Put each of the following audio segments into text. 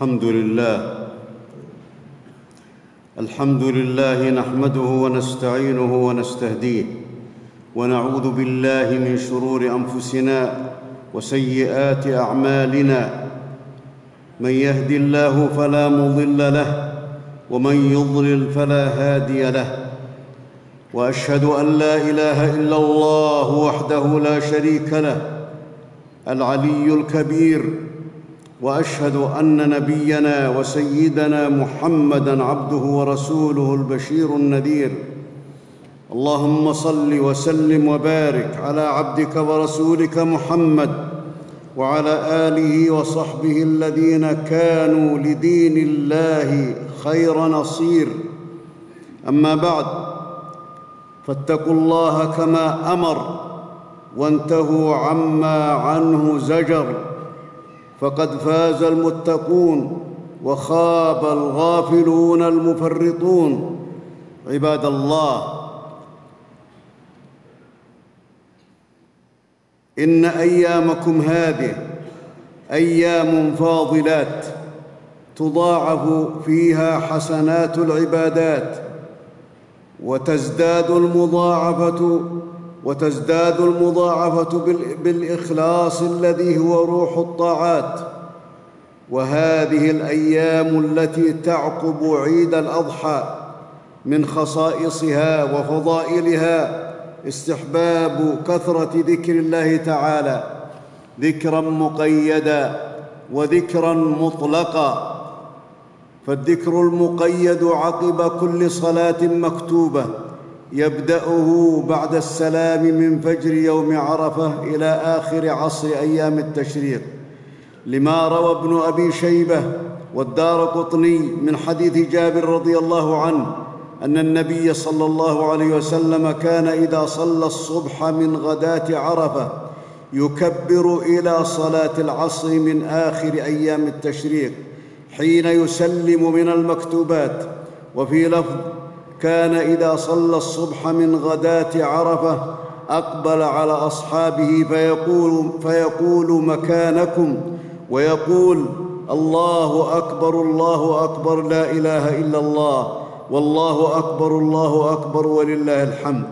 الحمد لله. الحمد لله نحمده ونستعينه ونستهديه ونعوذ بالله من شرور أنفسنا وسيئات أعمالنا. من يهد الله فلا مضل له ومن يضلل فلا هادي له. وأشهد أن لا إله إلا الله وحده لا شريك له. العلي الكبير. وأشهد أن نبينا وسيدنا محمدا عبده ورسوله البشير النذير. اللهم صل وسلم وبارك على عبدك ورسولك محمد وعلى آله وصحبه الذين كانوا لدين الله خير نصير. أما بعد فاتقوا الله كما أمر وانتهوا عما عنه زجر. فقد فاز المتقون وخاب الغافلون المفرطون. عباد الله إن أيامكم هذه أيام فاضلات تضاعف فيها حسنات العبادات وتزداد المضاعفة وتزداد المضاعفة بالإخلاص الذي هو روح الطاعات. وهذه الأيام التي تعقب عيد الأضحى من خصائصها وفضائلها استحباب كثرة ذكر الله تعالى ذكرا مقيدا وذكرا مطلقا. فالذكر المقيد عقب كل صلاة مكتوبة يبدأه بعد السلام من فجر يوم عرفة إلى آخر عصر أيام التشريق. لما روى ابن أبي شيبة والدار قطني من حديث جابر رضي الله عنه أن النبي صلى الله عليه وسلم كان إذا صلى الصبح من غداة عرفة يكبر إلى صلاة العصر من آخر أيام التشريق حين يسلم من المكتوبات. وفي لفظ كان إذا صلى الصبح من غداة عرفة أقبل على أصحابه فيقول فيقول مكانكم ويقول الله أكبر الله أكبر لا إله إلا الله والله أكبر الله أكبر ولله الحمد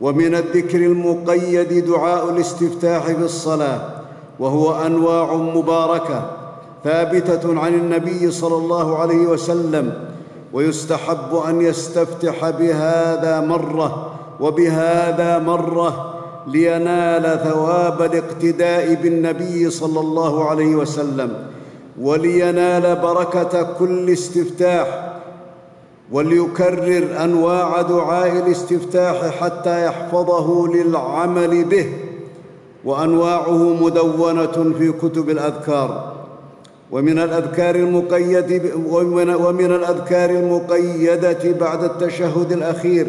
ومن الذكر المقيد دعاء الاستفتاح في الصلاة وهو أنواع مباركة ثابتة عن النبي صلى الله عليه وسلم ويستحب أن يستفتح بهذا مرة وبهذا مرة لينال ثواب الاقتداء بالنبي صلى الله عليه وسلم ولينال بركة كل استفتاح وليكرر أنواع دعاء الاستفتاح حتى يحفظه للعمل به وأنواعه مدونة في كتب الأذكار. ومن الأذكار المقيد ومن الأذكار المقيدة بعد التشهد الأخير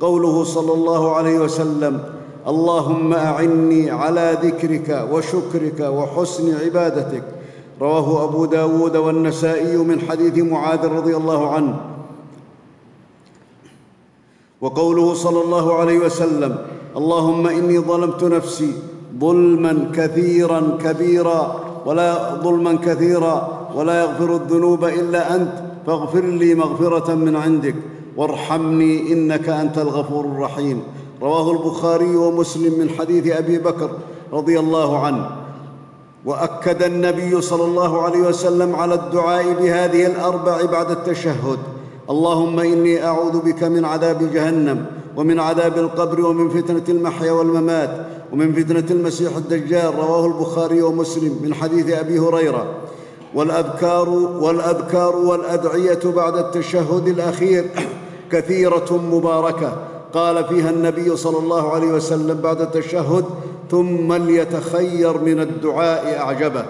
قوله صلى الله عليه وسلم اللهم أعني على ذكرك وشكرك وحسن عبادتك. رواه أبو داود والنسائي من حديث معاذ رضي الله عنه. وقوله صلى الله عليه وسلم اللهم إني ظلمت نفسي ظلما كثيرا كبيرا ولا ظلما كثيرا ولا يغفر الذنوب إلا أنت فاغفر لي مغفرة من عندك وارحمني إنك أنت الغفور الرحيم. رواه البخاري ومسلم من حديث أبي بكر رضي الله عنه. وأكد النبي صلى الله عليه وسلم على الدعاء بهذه الأربع بعد التشهد. اللهم إني أعوذ بك من عذاب جهنم ومن عذاب القبر ومن فتنة المحيا والممات ومن فتنة المسيح الدجال رواه البخاري ومسلم من حديث أبي هريرة والاذكار والاذكار والأدعية بعد التشهد الأخير كثيرة مباركة. قال فيها النبي صلى الله عليه وسلم بعد التشهد ثم ليتخير من الدعاء أعجبه.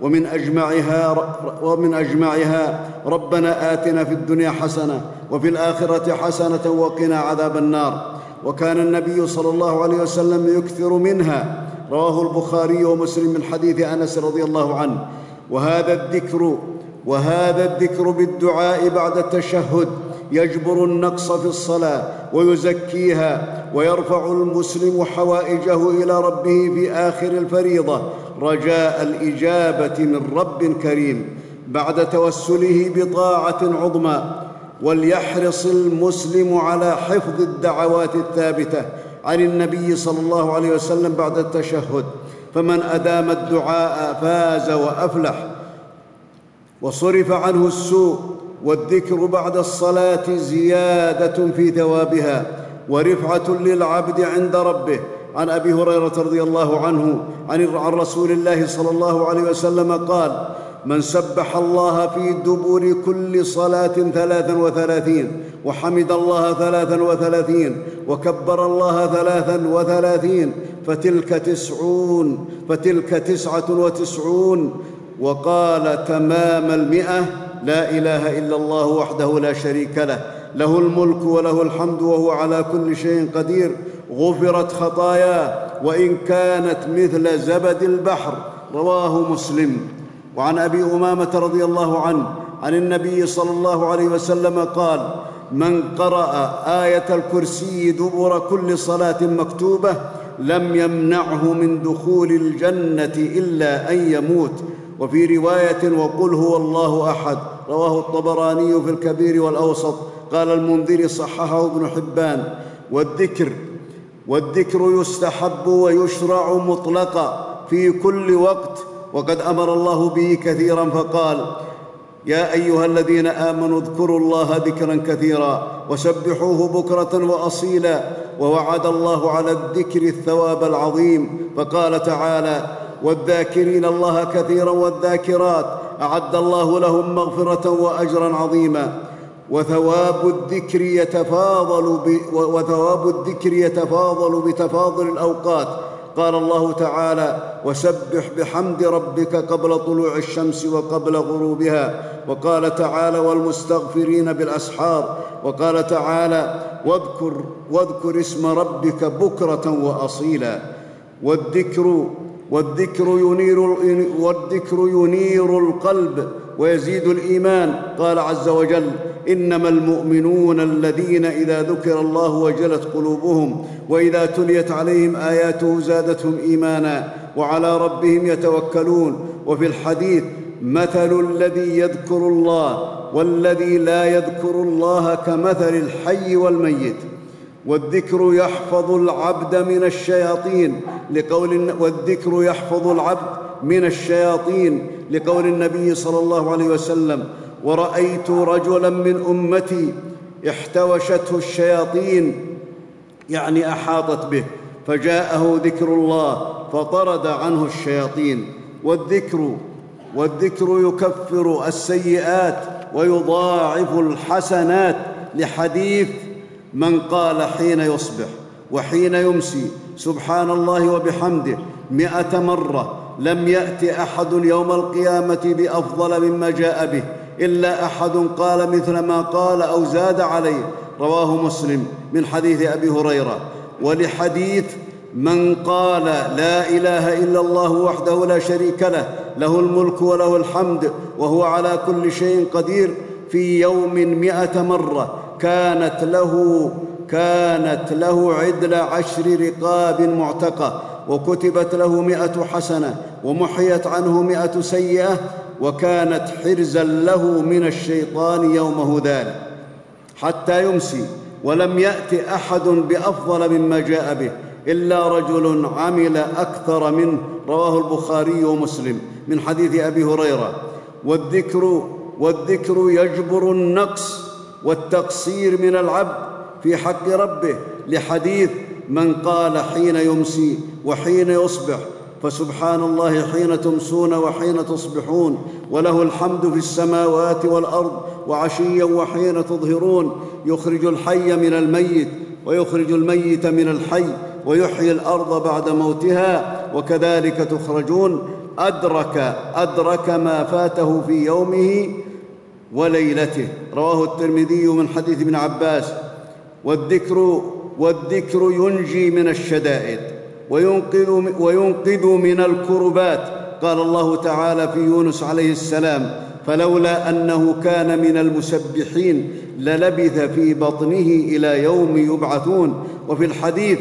ومن أجمعها ومن أجمعها ربنا آتنا في الدنيا حسنة وفي الآخرة حسنة وقنا عذاب النار. وكان النبي صلى الله عليه وسلم يكثر منها. رواه البخاري ومسلم من حديث أنس رضي الله عنه. وهذا الذكر وهذا الذكر بالدعاء بعد التشهد يجبر النقص في الصلاة ويزكيها ويرفع المسلم حوائجه إلى ربه في آخر الفريضة. رجاء الإجابة من رب كريم. بعد توسله بطاعة عظمى. وليحرص المسلم على حفظ الدعوات الثابتة عن النبي صلى الله عليه وسلم بعد التشهد. فمن أدام الدعاء فاز وأفلح. وصرف عنه السوء والذكر بعد الصلاة زيادة في ثوابها. ورفعة للعبد عند ربه. عن أبي هريرة رضي الله عنه عن رسول الله صلى الله عليه وسلم قال من سبح الله في دبر كل صلاة ثلاثا وثلاثين وحمد الله ثلاثا وثلاثين وكبر الله ثلاثا وثلاثين فتلك تسعون فتلك تسعة وتسعون وقال تمام المئة لا إله إلا الله وحده لا شريك له له الملك وله الحمد وهو على كل شيء قدير غفرت خطاياه وإن كانت مثل زبد البحر رواه مسلم. وعن أبي أمامة رضي الله عنه عن النبي صلى الله عليه وسلم قال من قرأ آية الكرسي دبر كل صلاة مكتوبة لم يمنعه من دخول الجنة إلا أن يموت وفي رواية وقل هو الله أحد رواه الطبراني في الكبير والأوسط. قال المنذر صححه ابن حبان والذكر والذكر يستحب ويشرع مطلقا في كل وقت وقد أمر الله به كثيرا فقال يا أيها الذين آمنوا اذكروا الله ذكرا كثيرا وسبحوه بكرة وأصيلا ووعد الله على الذكر الثواب العظيم. فقال تعالى والذاكرين الله كثيرا والذاكرات أعد الله لهم مغفرة وأجرا عظيما. وثواب الذكر يتفاضل ب... وثواب الذكر يتفاضل بتفاضل الأوقات. قال الله تعالى وسبح بحمد ربك قبل طلوع الشمس وقبل غروبها وقال تعالى والمستغفرين بالأسحار وقال تعالى واذكر واذكر اسم ربك بكرة وأصيلا والذكر والذكر ينير والذكر ينير القلب ويزيد الإيمان. قال عز وجل إنما المؤمنون الذين إذا ذكر الله وجلت قلوبهم وإذا تليت عليهم آياته زادتهم إيمانا وعلى ربهم يتوكلون. وفي الحديث مثل الذي يذكر الله والذي لا يذكر الله كمثل الحي والميت. والذكر يحفظ العبد من الشياطين لقول والذكر يحفظ العبد من الشياطين لقول النبي صلى الله عليه وسلم. ورأيت رجلا من أمتي احتوشته الشياطين يعني أحاطت به فجاءه ذكر الله فطرد عنه الشياطين. والذكر والذكر يكفر السيئات ويضاعف الحسنات لحديث من قال حين يصبح وحين يمسي سبحان الله وبحمده مائه مرة لم يأت أحد يوم القيامة بأفضل مما جاء به. إلا أحد قال مثل ما قال أو زاد عليه. رواه مسلم من حديث أبي هريرة. ولحديث من قال لا إله إلا الله وحده لا شريك له له الملك وله الحمد وهو على كل شيء قدير. في يوم مائه مرة كانت له كانت له عدل عشر رقاب معتقة وكتبت له مائه حسنة ومحيت عنه مائه سيئة وكانت حرزا له من الشيطان يومه ذلك حتى يمسي ولم يأت أحد بأفضل مما جاء به إلا رجل عمل أكثر منه رواه البخاري ومسلم من حديث أبي هريرة. والذكر والذكر يجبر النقص والتقصير من العبد في حق ربه لحديث من قال حين يمسي وحين يصبح فسبحان الله حين تمسون وحين تصبحون وله الحمد في السماوات والأرض وعشيا وحين تظهرون. يخرج الحي من الميت ويخرج الميت من الحي ويحيي الأرض بعد موتها وكذلك تخرجون. أدرك أدرك ما فاته في يومه وليلته. رواه الترمذي من حديث ابن عباس. والذكر والذكر ينجي من الشدائد. وينقذ, من الكربات. قال الله تعالى في يونس عليه السلام فلولا أنه كان من المسبحين للبث في بطنه إلى يوم يبعثون. وفي الحديث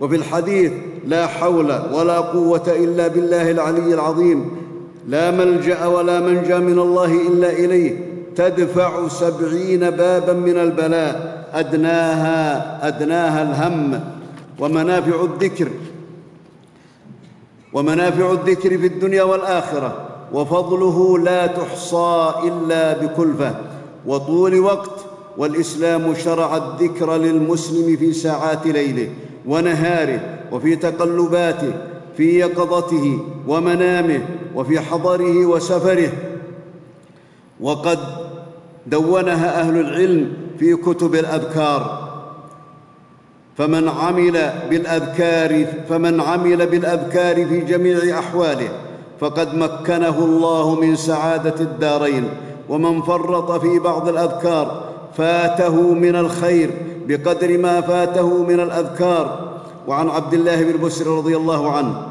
وفي الحديث لا حول ولا قوة إلا بالله العلي العظيم. لا ملجأ ولا منجأ من الله إلا إليه. تدفع سبعين بابا من البلاء. ادناها أدناها الهم. ومنافع الذكر ومنافع الذكر في الدنيا والآخرة وفضله لا تحصى إلا بكلفة. وطول وقت والإسلام شرع الذكر للمسلم في ساعات ليله ونهاره وفي تقلباته في يقظته ومنامه وفي حضره وسفره. وقد دونها أهل العلم في كتب الأذكار. فمن عمل بالأذكار فمن عمل بالأذكار في جميع أحواله فقد مكنه الله من سعادة الدارين. ومن فرط في بعض الأذكار فاته من الخير بقدر ما فاته من الأذكار. وعن عبد الله بن بسر رضي الله عنه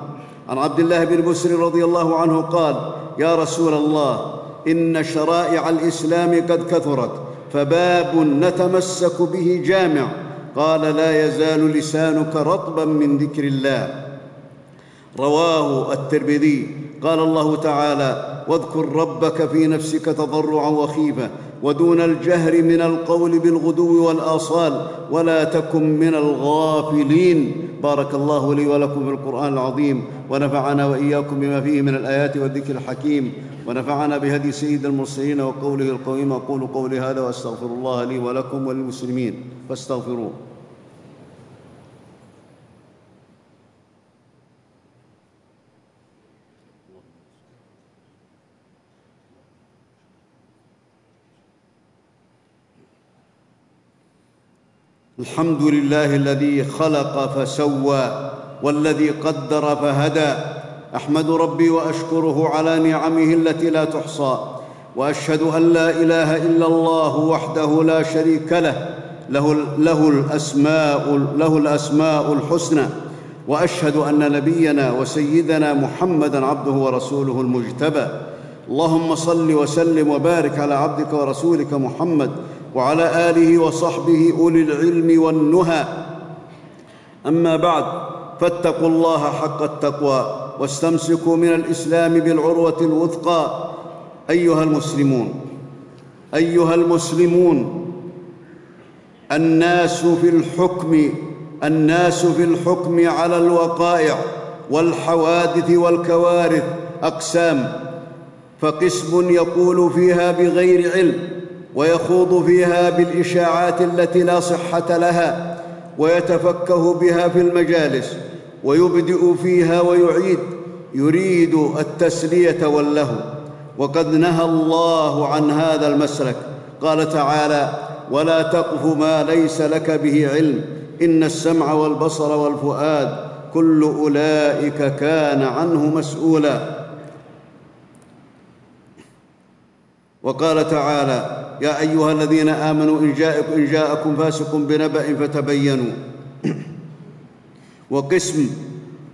عن عبد الله بن بسر رضي الله عنه قال يا رسول الله إن شرائع الإسلام قد كثرت فباب نتمسك به جامع قال لا يزال لسانك رطبا من ذكر الله. رواه الترمذي. قال الله تعالى واذكر ربك في نفسك تضرعا وخيفة ودون الجهر من القول بالغدو والآصال ولا تكن من الغافلين. بارك الله لي ولكم في القرآن العظيم ونفعنا وإياكم بما فيه من الآيات والذكر الحكيم ونفعنا بهدي سيد المرسلين وقوله القويم. أقول قولي هذا وأستغفر الله لي ولكم وللمسلمين. فاستغفروه. الحمد لله الذي خلق فسوى والذي قدر فهدى. أحمد ربي وأشكره على نعمه التي لا تحصى وأشهد أن لا إله إلا الله وحده لا شريك له له, له الأسماء له الأسماء الحسنى وأشهد أن نبينا وسيدنا محمدا عبده ورسوله المجتبى. اللهم صل وسلم وبارك على عبدك ورسولك محمد وعلى آله وصحبه أولي العلم والنهى. أما بعد فاتقوا الله حق التقوى واستمسكوا من الإسلام بالعروة الوثقى. أيها المسلمون أيها المسلمون الناس في الحكم الناس في الحكم على الوقائع والحوادث والكوارث. أقسام. فقسم يقول فيها بغير علم ويخوض فيها بالإشاعات التي لا صحة لها ويتفكه بها في المجالس ويبدئ فيها ويعيد. يريد التسلية واللهو. وقد نهى الله عن هذا المسلك. قال تعالى ولا تقف ما ليس لك به علم. إن السمع والبصر والفؤاد كل أولئك كان عنه مسؤولا. وقال تعالى يا أيها الذين آمنوا إن جاءكم, إن جاءكم فاسق بنبأ فتبينوا. وقسم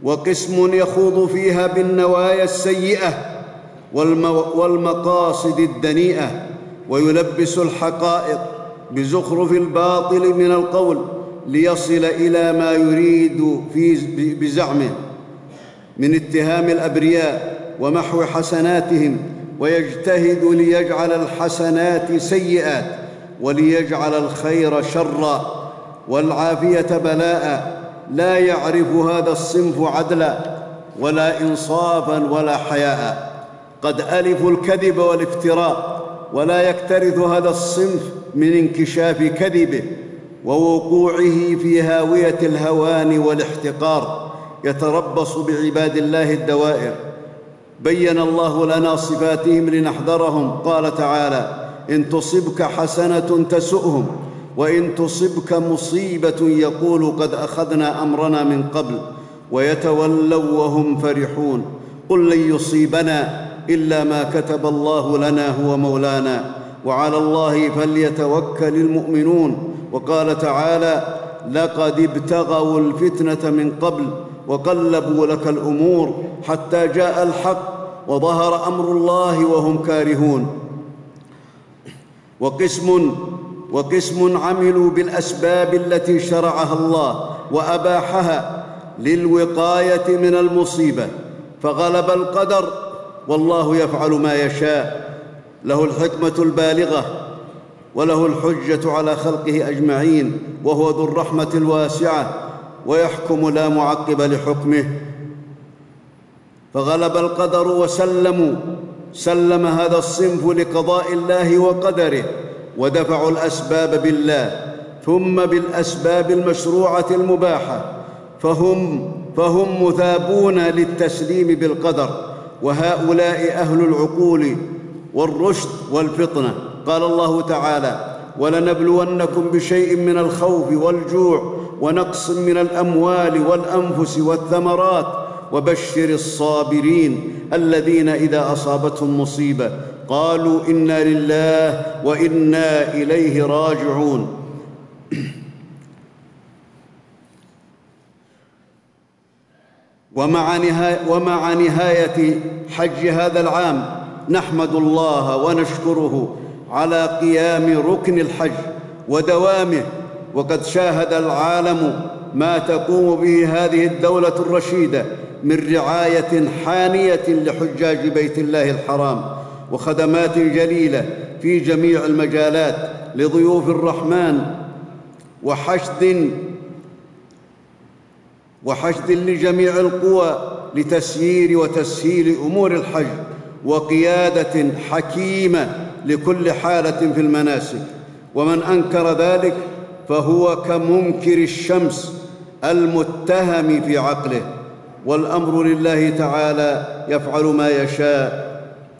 وقسم يخوض فيها بالنوايا السيئة والمقاصد الدنيئة ويلبس الحقائق بزخرف الباطل من القول ليصل إلى ما يريد في بزعمه من اتهام الأبرياء ومحو حسناتهم ويجتهد ليجعل الحسنات سيئات وليجعل الخير شرا والعافية بلاء لا يعرف هذا الصنف عدلا ولا إنصافا ولا حياء قد ألفوا الكذب والافتراء ولا يكترث هذا الصنف من انكشاف كذبه ووقوعه في هاوية الهوان والاحتقار يتربص بعباد الله الدوائر. بين الله لنا صفاتهم لنحذرهم. قال تعالى إن تصبك حسنة تسؤهم وإن تصبك مصيبة يقول قد أخذنا أمرنا من قبل ويتولوا وهم فرحون. قل لن يصيبنا إلا ما كتب الله لنا هو مولانا. وعلى الله فليتوكل المؤمنون. وقال تعالى لقد ابتغوا الفتنة من قبل وقلبوا لك الأمور حتى جاء الحق وظهر أمر الله وهم كارهون. وقسم وقسم عملوا بالأسباب التي شرعها الله وأباحها للوقاية من المصيبة فغلب القدر والله يفعل ما يشاء. له الحكمة البالغة وله الحجة على خلقه أجمعين وهو ذو الرحمة الواسعة ويحكم لا معقب لحكمه. فغلب القدر وسلموا سلم هذا الصنف لقضاء الله وقدره ودفعوا الأسباب بالله ثم بالأسباب المشروعة المباحة فهم فهم مثابون للتسليم بالقدر وهؤلاء أهل العقول والرشد والفطنة. قال الله تعالى ولنبلونكم بشيء من الخوف والجوع ونقص من الأموال والأنفس والثمرات وبشر الصابرين الذين إذا أصابتهم مصيبة قالوا إنا لله وإنا إليه راجعون. ومع نهاية حج هذا العام نحمد الله ونشكره على قيام ركن الحج ودوامه وقد شاهد العالم ما تقوم به هذه الدولة الرشيدة من رعاية حانية لحجاج بيت الله الحرام وخدمات جليلة في جميع المجالات لضيوف الرحمن وحشد وحشد لجميع القوى لتسيير وتسهيل أمور الحج. وقيادة حكيمة لكل حالة في المناسك. ومن أنكر ذلك فهو كمنكر الشمس المتهم في عقله. والأمر لله تعالى يفعل ما يشاء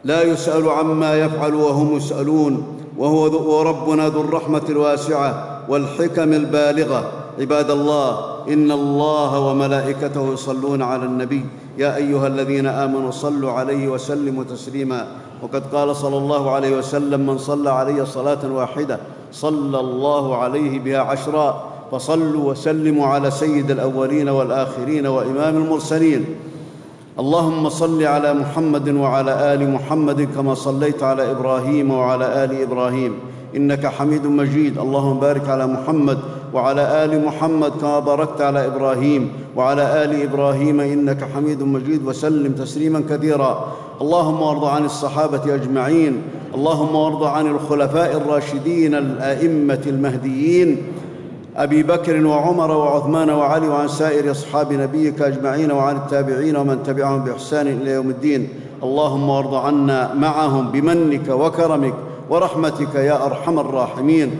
لا يسأل عما يفعل وهم يسألون. وهو وربنا ذو الرحمة الواسعة والحكم البالغة. عباد الله إن الله وملائكته يصلون على النبي يا أيها الذين آمنوا صلوا عليه وسلموا تسليما. وقد قال صلى الله عليه وسلم من صلى علي صلاة واحدة صلى الله عليه بها عشرا. فصلوا وسلموا على سيد الأولين والآخرين وإمام المرسلين. اللهم صل على محمد وعلى آل محمد كما صليت على إبراهيم وعلى آل إبراهيم. إنك حميد مجيد. اللهم بارك على محمد وعلى آل محمد كما باركت على إبراهيم وعلى آل إبراهيم إنك حميد مجيد وسلم تسليما كثيرا. اللهم وارض عن الصحابة أجمعين. اللهم وارض عن الخلفاء الراشدين الأئمة المهديين. أبي بكر وعمر وعثمان وعلي وعن سائر أصحاب نبيك أجمعين وعن التابعين ومن تبعهم بإحسان إلى يوم الدين. اللهم وارض عنا معهم بمنك وكرمك ورحمتك يا أرحم الراحمين.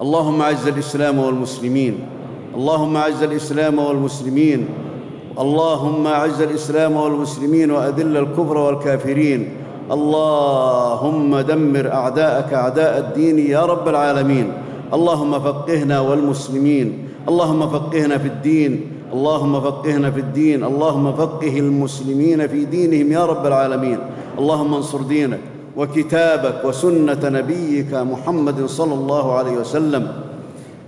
اللهم أعز الإسلام والمسلمين. اللهم أعز الإسلام والمسلمين. اللهم أعز الإسلام والمسلمين وأذل الكفر والكافرين. اللهم دمر أعداءك أعداء الدين يا رب العالمين. اللهم فقهنا والمسلمين. اللهم فقهنا في الدين. اللهم فقهنا في الدين. اللهم فقه المسلمين في دينهم يا رب العالمين. اللهم انصر دينك. وكتابك وسنة نبيك محمد صلى الله عليه وسلم.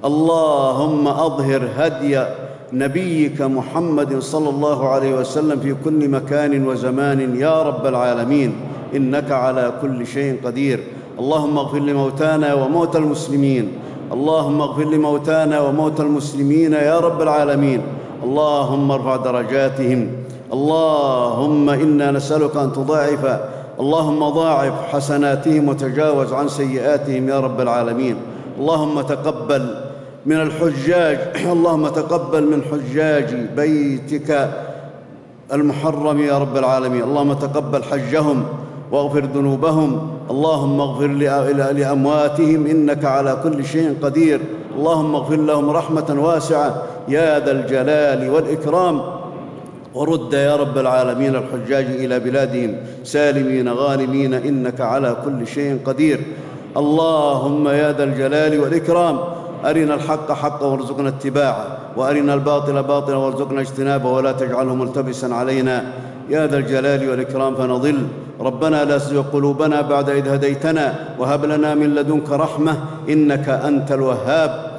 اللهم أظهر هدي نبيك محمد صلى الله عليه وسلم في كل مكان وزمان. يا رب العالمين إنك على كل شيء قدير. اللهم اغفر لموتانا وموتى المسلمين. اللهم اغفر لموتانا وموتى المسلمين يا رب العالمين. اللهم ارفع درجاتهم. اللهم إنا نسألك أن تضاعف اللهم ضاعف حسناتهم وتجاوز عن سيئاتهم يا رب العالمين. اللهم تقبل من الحجاج اللهم تقبل من حجاج بيتك المحرم يا رب العالمين. اللهم تقبل حجهم واغفر ذنوبهم. اللهم اغفر لأمواتهم إنك على كل شيء قدير. اللهم اغفر لهم رحمة واسعة. يا ذا الجلال والإكرام. ورد يا رب العالمين الحجاج إلى بلادهم سالمين غانمين إنك على كل شيء قدير. اللهم يا ذا الجلال والإكرام أرنا الحق حقا وارزقنا اتباعه وأرنا الباطل باطلا وارزقنا اجتنابه ولا تجعله ملتبسا علينا. يا ذا الجلال والإكرام فنضل ربنا لا تزغ قلوبنا بعد إذ هديتنا وهب لنا من لدنك رحمة إنك أنت الوهاب.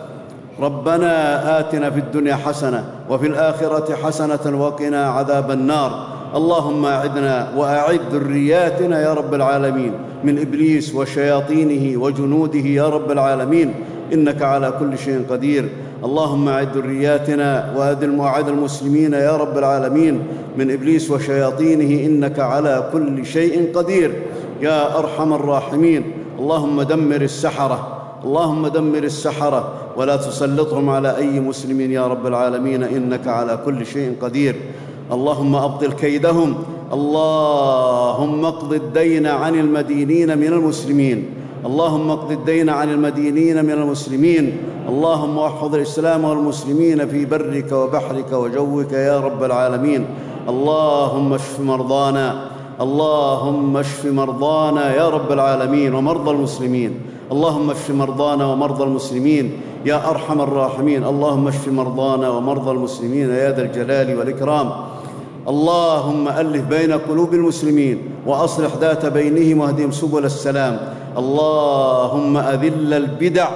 ربنا آتنا في الدنيا حسنة وفي الآخرة حسنة وقنا عذاب النار. اللهم أعدنا وأعد ذرياتنا يا رب العالمين من إبليس وشياطينه وجنوده يا رب العالمين. إنك على كل شيء قدير. اللهم أعد ذرياتنا موعد المسلمين يا رب العالمين من إبليس وشياطينه. إنك على كل شيء قدير. يا أرحم الراحمين. اللهم دمر السحرة. اللهم دمر السحرة ولا تسلطهم على أي مسلم يا رب العالمين إنك على كل شيء قدير. اللهم أبطل كيدهم. اللهم اقض الدين عن المدينين من المسلمين. اللهم اقض الدين عن المدينين من المسلمين. اللهم احفظ الإسلام والمسلمين في برك وبحرك وجوك يا رب العالمين. اللهم اشف مرضانا. اللهم اشف مرضانا يا رب العالمين ومرضى المسلمين. اللهم اشف مرضانا ومرضى المسلمين يا أرحم الراحمين. اللهم اشف مرضانا ومرضى المسلمين يا ذا الجلال والإكرام. اللهم ألف بين قلوب المسلمين وأصلح ذات بينهم واهدهم سبل السلام. اللهم أذل البدع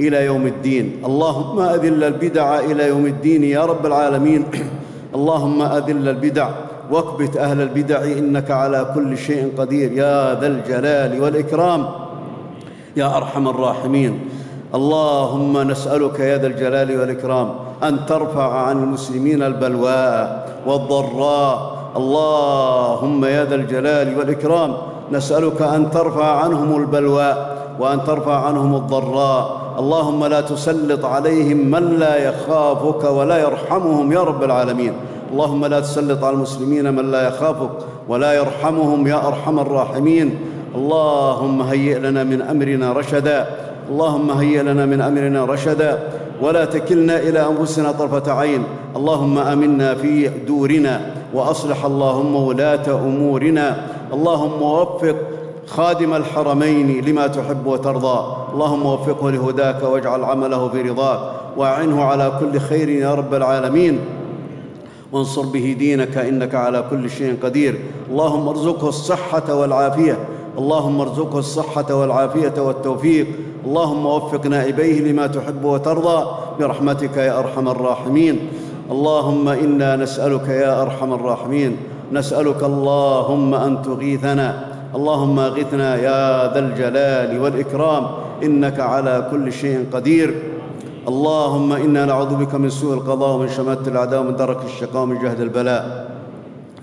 إلى يوم الدين. اللهم أذل البدع إلى يوم الدين يا رب العالمين. اللهم أذل البدع واكبت أهل البدع إنك على كل شيء قدير. يا ذا الجلال والإكرام. يا أرحم الراحمين. اللهم نسألك يا ذا الجلال والإكرام أن ترفع عن المسلمين البلواء والضراء. اللهم يا ذا الجلال والإكرام نسألك أن ترفع عنهم البلواء وأن ترفع عنهم الضراء. اللهم لا تسلط عليهم من لا يخافك ولا يرحمهم يا رب العالمين. اللهم لا تسلط على المسلمين من لا يخافك ولا يرحمهم يا أرحم الراحمين. اللهم هيئ لنا من أمرنا رشدا. اللهم هيئ لنا من أمرنا رشدا. ولا تكلنا إلى أنفسنا طرفة عين. اللهم آمنا في دورنا وأصلح اللهم ولاة أمورنا. اللهم وفق خادم الحرمين لما تحب وترضى. اللهم وفقه لهداك واجعل عمله في رضاك. وأعنه على كل خير يا رب العالمين. وانصر به دينك إنك على كل شيء قدير. اللهم ارزقه الصحة والعافية. اللهم ارزقه الصحة والعافية والتوفيق. اللهم وفق نائبيه لما تحب وترضى. برحمتك يا أرحم الراحمين. اللهم إنا نسألك يا أرحم الراحمين. نسألك اللهم أن تغيثنا. اللهم اغثنا يا ذا الجلال والإكرام. إنك على كل شيء قدير. اللهم إنا نعوذ بك من سوء القضاء ومن شماتة الأعداء ومن درك الشقاء ومن جهد البلاء.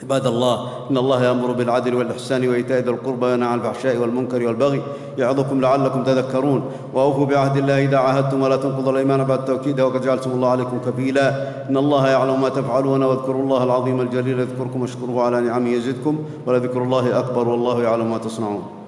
عباد الله إن الله يأمر بالعدل والإحسان وإيتاء ذي القربى وينهى عن الفحشاء والمنكر والبغي يعظكم لعلكم تذكرون. وأوفوا بعهد الله إذا عاهدتم ولا تنقضوا الأيمان بعد توكيدها وقد جعلتم الله عليكم كفيلا. إن الله يعلم ما تفعلون واذكروا الله العظيم الجليل يذكركم واشكروه على نعمه يزدكم ولذكر الله أكبر والله يعلم ما تصنعون.